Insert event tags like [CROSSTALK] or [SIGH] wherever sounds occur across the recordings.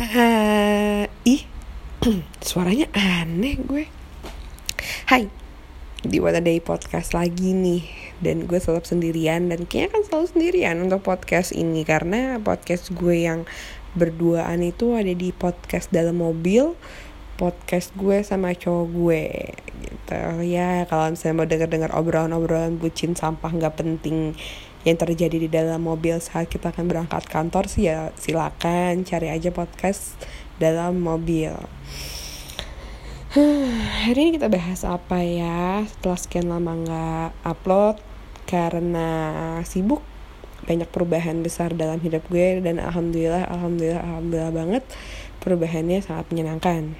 Ha, ih, [CLEARS THROAT] suaranya aneh gue. Hai, di What a Day Podcast lagi nih. Dan gue selalu sendirian dan kayaknya kan selalu sendirian untuk podcast ini karena podcast gue yang berduaan itu ada di podcast dalam mobil, podcast gue sama cowok gue gitu. Ya kalau misalnya mau denger-denger obrolan-obrolan bucin sampah nggak penting yang terjadi di dalam mobil saat kita akan berangkat kantor sih ya silakan cari aja podcast dalam mobil. [SIGHS] Hari ini kita bahas apa ya setelah sekian lama nggak upload karena sibuk banyak perubahan besar dalam hidup gue dan alhamdulillah alhamdulillah alhamdulillah banget perubahannya sangat menyenangkan.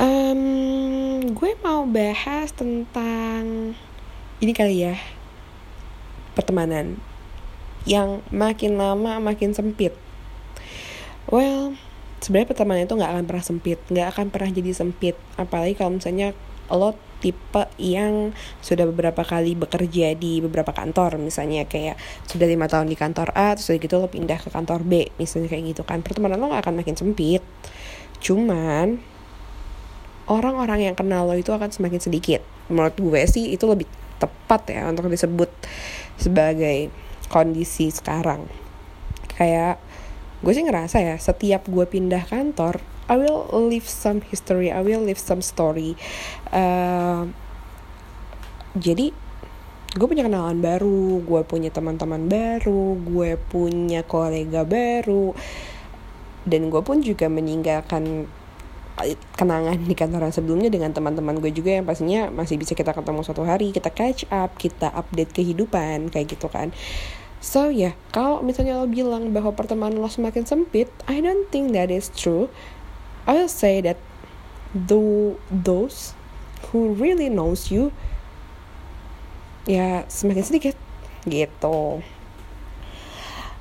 Um, gue mau bahas tentang ini kali ya pertemanan yang makin lama makin sempit. Well, sebenarnya pertemanan itu nggak akan pernah sempit, nggak akan pernah jadi sempit. Apalagi kalau misalnya lo tipe yang sudah beberapa kali bekerja di beberapa kantor misalnya kayak sudah lima tahun di kantor A terus gitu lo pindah ke kantor B misalnya kayak gitu kan pertemanan lo gak akan makin sempit cuman orang-orang yang kenal lo itu akan semakin sedikit menurut gue sih itu lebih tepat ya untuk disebut sebagai kondisi sekarang. Kayak gue sih ngerasa ya setiap gue pindah kantor I will leave some history I will leave some story. Uh, jadi gue punya kenalan baru gue punya teman-teman baru gue punya kolega baru dan gue pun juga meninggalkan kenangan di kantor yang sebelumnya dengan teman-teman gue juga yang pastinya masih bisa kita ketemu suatu hari kita catch up kita update kehidupan kayak gitu kan. So ya yeah, kalau misalnya lo bilang bahwa pertemanan lo semakin sempit I don't think that is true. I will say that though those who really knows you ya semakin sedikit. Gitu.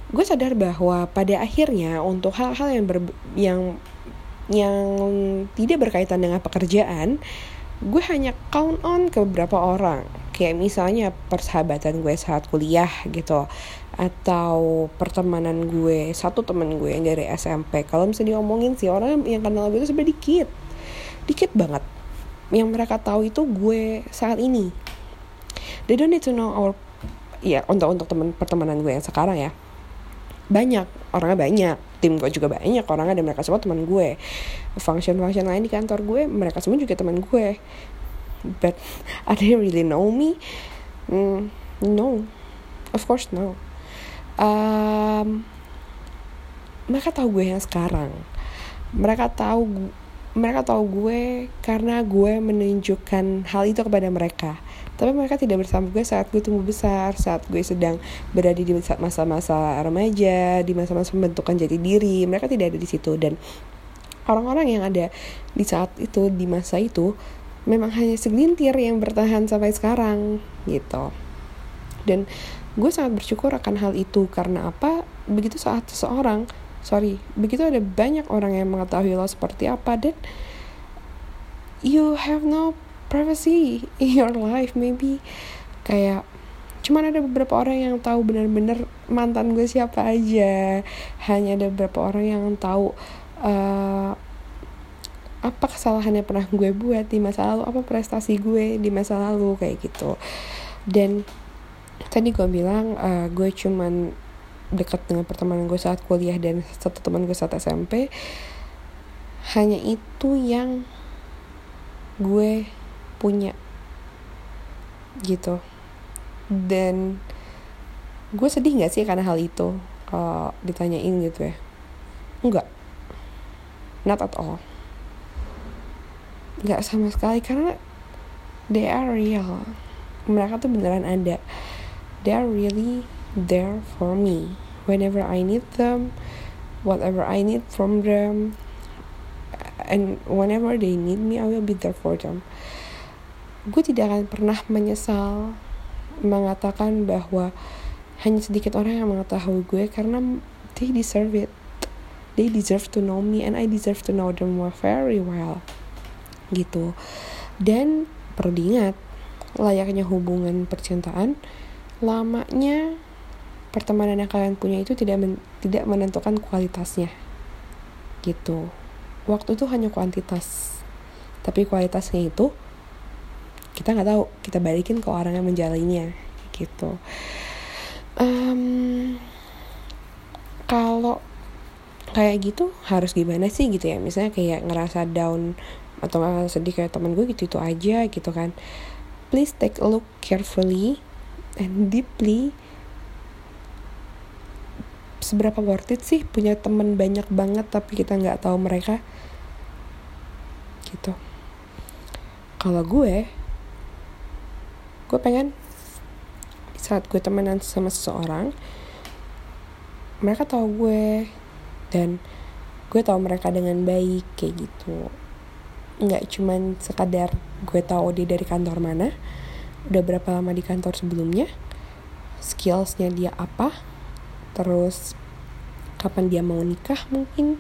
Gue sadar bahwa pada akhirnya untuk hal-hal yang yang yang tidak berkaitan dengan pekerjaan gue hanya count on ke beberapa orang. Kayak misalnya persahabatan gue saat kuliah gitu atau pertemanan gue satu teman gue yang dari SMP kalau misalnya diomongin sih orang yang kenal gue itu sebenarnya dikit. Dikit banget. Yang mereka tahu itu gue saat ini. They don't need to know our ya untuk untuk teman pertemanan gue yang sekarang ya. Banyak orangnya banyak tim gue juga banyak orangnya dan mereka semua teman gue. Function function lain di kantor gue mereka semua juga teman gue. But [LAUGHS] are they really know me? Mm, no. Of course no. Um, mereka tahu gue yang sekarang. Mereka tahu mereka tahu gue karena gue menunjukkan hal itu kepada mereka tapi mereka tidak bersama gue saat gue tumbuh besar saat gue sedang berada di masa-masa remaja di masa-masa pembentukan jati diri mereka tidak ada di situ. Dan orang-orang yang ada di saat itu di masa itu memang hanya segelintir yang bertahan sampai sekarang gitu. Dan gue sangat bersyukur akan hal itu karena apa? Begitu saat seseorang sorry begitu ada banyak orang yang mengetahui lo seperti apa dan you have no privacy [LAUGHS] in your life maybe. Kayak cuman ada beberapa orang yang tahu benar-benar mantan gue siapa aja. Hanya ada beberapa orang yang tahu uh, apa kesalahan yang pernah gue buat di masa lalu apa prestasi gue di masa lalu kayak gitu. Dan tadi gue bilang uh, gue cuman dekat dengan pertemanan gue saat kuliah dan satu teman gue saat SMP hanya itu yang gue punya. Gitu. Dan gue sedih gak sih karena hal itu kalau ditanyain gitu ya? Enggak not at all. Nggak sama sekali karena they are real. Mereka tuh beneran ada. They are really there for me. Whenever I need them whatever I need from them and whenever they need me I will be there for them gue tidak akan pernah menyesal mengatakan bahwa hanya sedikit orang yang mengetahui gue karena they deserve it. They deserve to know me and I deserve to know them very well. Gitu. Dan perlu diingat layaknya hubungan percintaan lamanya pertemanan yang kalian punya itu tidak men tidak menentukan kualitasnya. Gitu. Waktu itu hanya kuantitas. Tapi kualitasnya itu kita nggak tahu. Kita balikin ke orang yang menjalaninya gitu. Um, kalau kayak gitu harus gimana sih gitu ya? Misalnya kayak ngerasa down atau ngerasa sedih kayak temen gue gitu itu aja gitu kan. Please take a look carefully and deeply. Seberapa worth it sih punya temen banyak banget tapi kita nggak tahu mereka? Gitu. Kalau gue gue pengen saat gue temenan sama seseorang mereka tahu gue dan gue tahu mereka dengan baik kayak gitu. Nggak cuman sekadar gue tahu dia dari kantor mana udah berapa lama di kantor sebelumnya skillsnya dia apa terus kapan dia mau nikah mungkin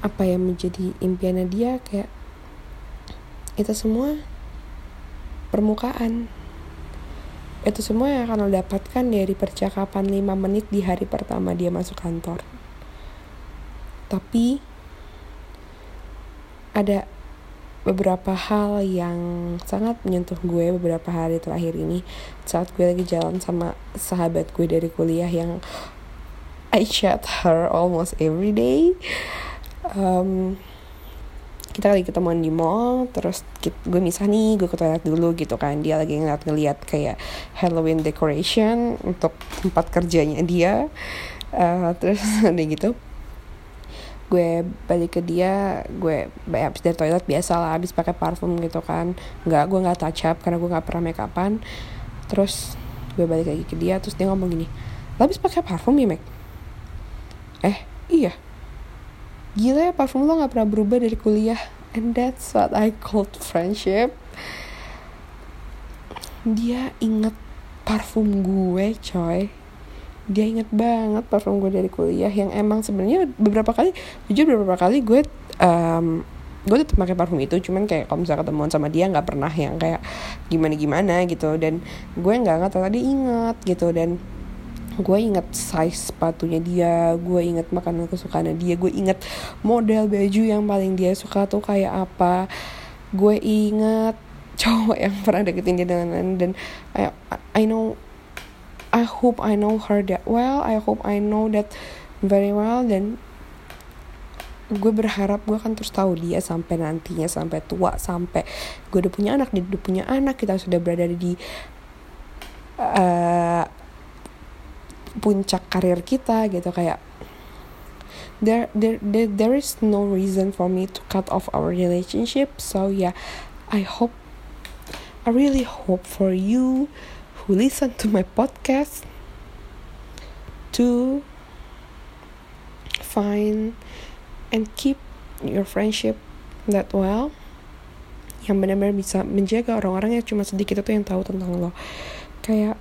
apa yang menjadi impiannya dia kayak itu semua permukaan itu semua yang akan lo dapatkan dari percakapan 5 menit di hari pertama dia masuk kantor. Tapi ada beberapa hal yang sangat menyentuh gue beberapa hari terakhir ini. Saat gue lagi jalan sama sahabat gue dari kuliah yang I chat her almost every day. Um, kita lagi ketemuan di mall terus gue misah nih gue ke toilet dulu gitu kan. Dia lagi ngeliat-ngeliat kayak Halloween decoration untuk tempat kerjanya dia. Uh, terus [LAUGHS] ada gitu gue balik ke dia gue habis dari toilet biasa lah habis pakai parfum gitu kan. Nggak gue nggak touch up karena gue nggak pernah make upan terus gue balik lagi ke dia terus dia ngomong gini habis pakai parfum ya Mac? Eh iya gila ya parfum lo nggak pernah berubah dari kuliah. And that's what I called friendship. Dia inget parfum gue coy. Dia inget banget parfum gue dari kuliah yang emang sebenarnya beberapa kali jujur beberapa kali gue um, gue tetap pakai parfum itu. Cuman kayak kalau misalnya ketemuan sama dia nggak pernah yang kayak gimana gimana gitu. Dan gue nggak nggak tadi inget gitu. Dan gue inget size sepatunya dia gue inget makanan kesukaannya dia gue inget model baju yang paling dia suka tuh kayak apa. Gue inget cowok yang pernah deketin dia dengan dan I, I know I hope I know her that well I hope I know that very well dan gue berharap gue akan terus tahu dia sampai nantinya sampai tua sampai gue udah punya anak dia udah punya anak kita sudah berada di uh, puncak karir kita gitu kayak there, there there there is no reason for me to cut off our relationship. So yeah I hope I really hope for you who listen to my podcast to find and keep your friendship that well. Yang benar-benar bisa menjaga orang-orang yang cuma sedikit itu yang tahu tentang lo. Kayak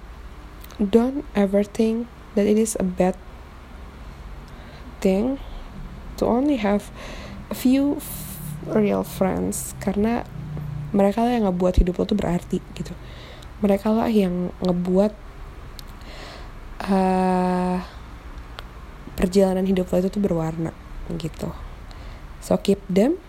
don't ever think that it is a bad thing to only have a few real friends. Karena mereka lah yang ngebuat hidup lo tuh berarti gitu. Mereka lah yang ngebuat uh, perjalanan hidup lo itu tuh berwarna gitu. So keep them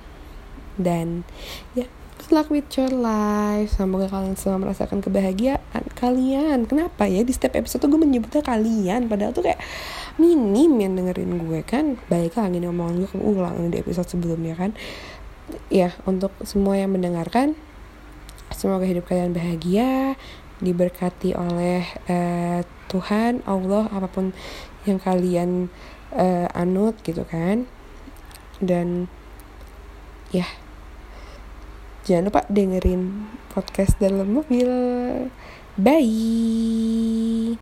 dan ya. yeah, luck with your life. Semoga kalian semua merasakan kebahagiaan kalian. Kenapa ya? Di setiap episode tuh gue menyebutnya kalian. Padahal tuh kayak minim yang dengerin gue kan? Baik lagi nih omongan gue ulang di episode sebelumnya kan? Ya untuk semua yang mendengarkan Semoga hidup kalian bahagia, diberkati oleh uh, Tuhan, Allah, apa pun yang kalian uh, anut gitu kan. Dan ya, jangan lupa dengerin podcast dalam mobil. Bye.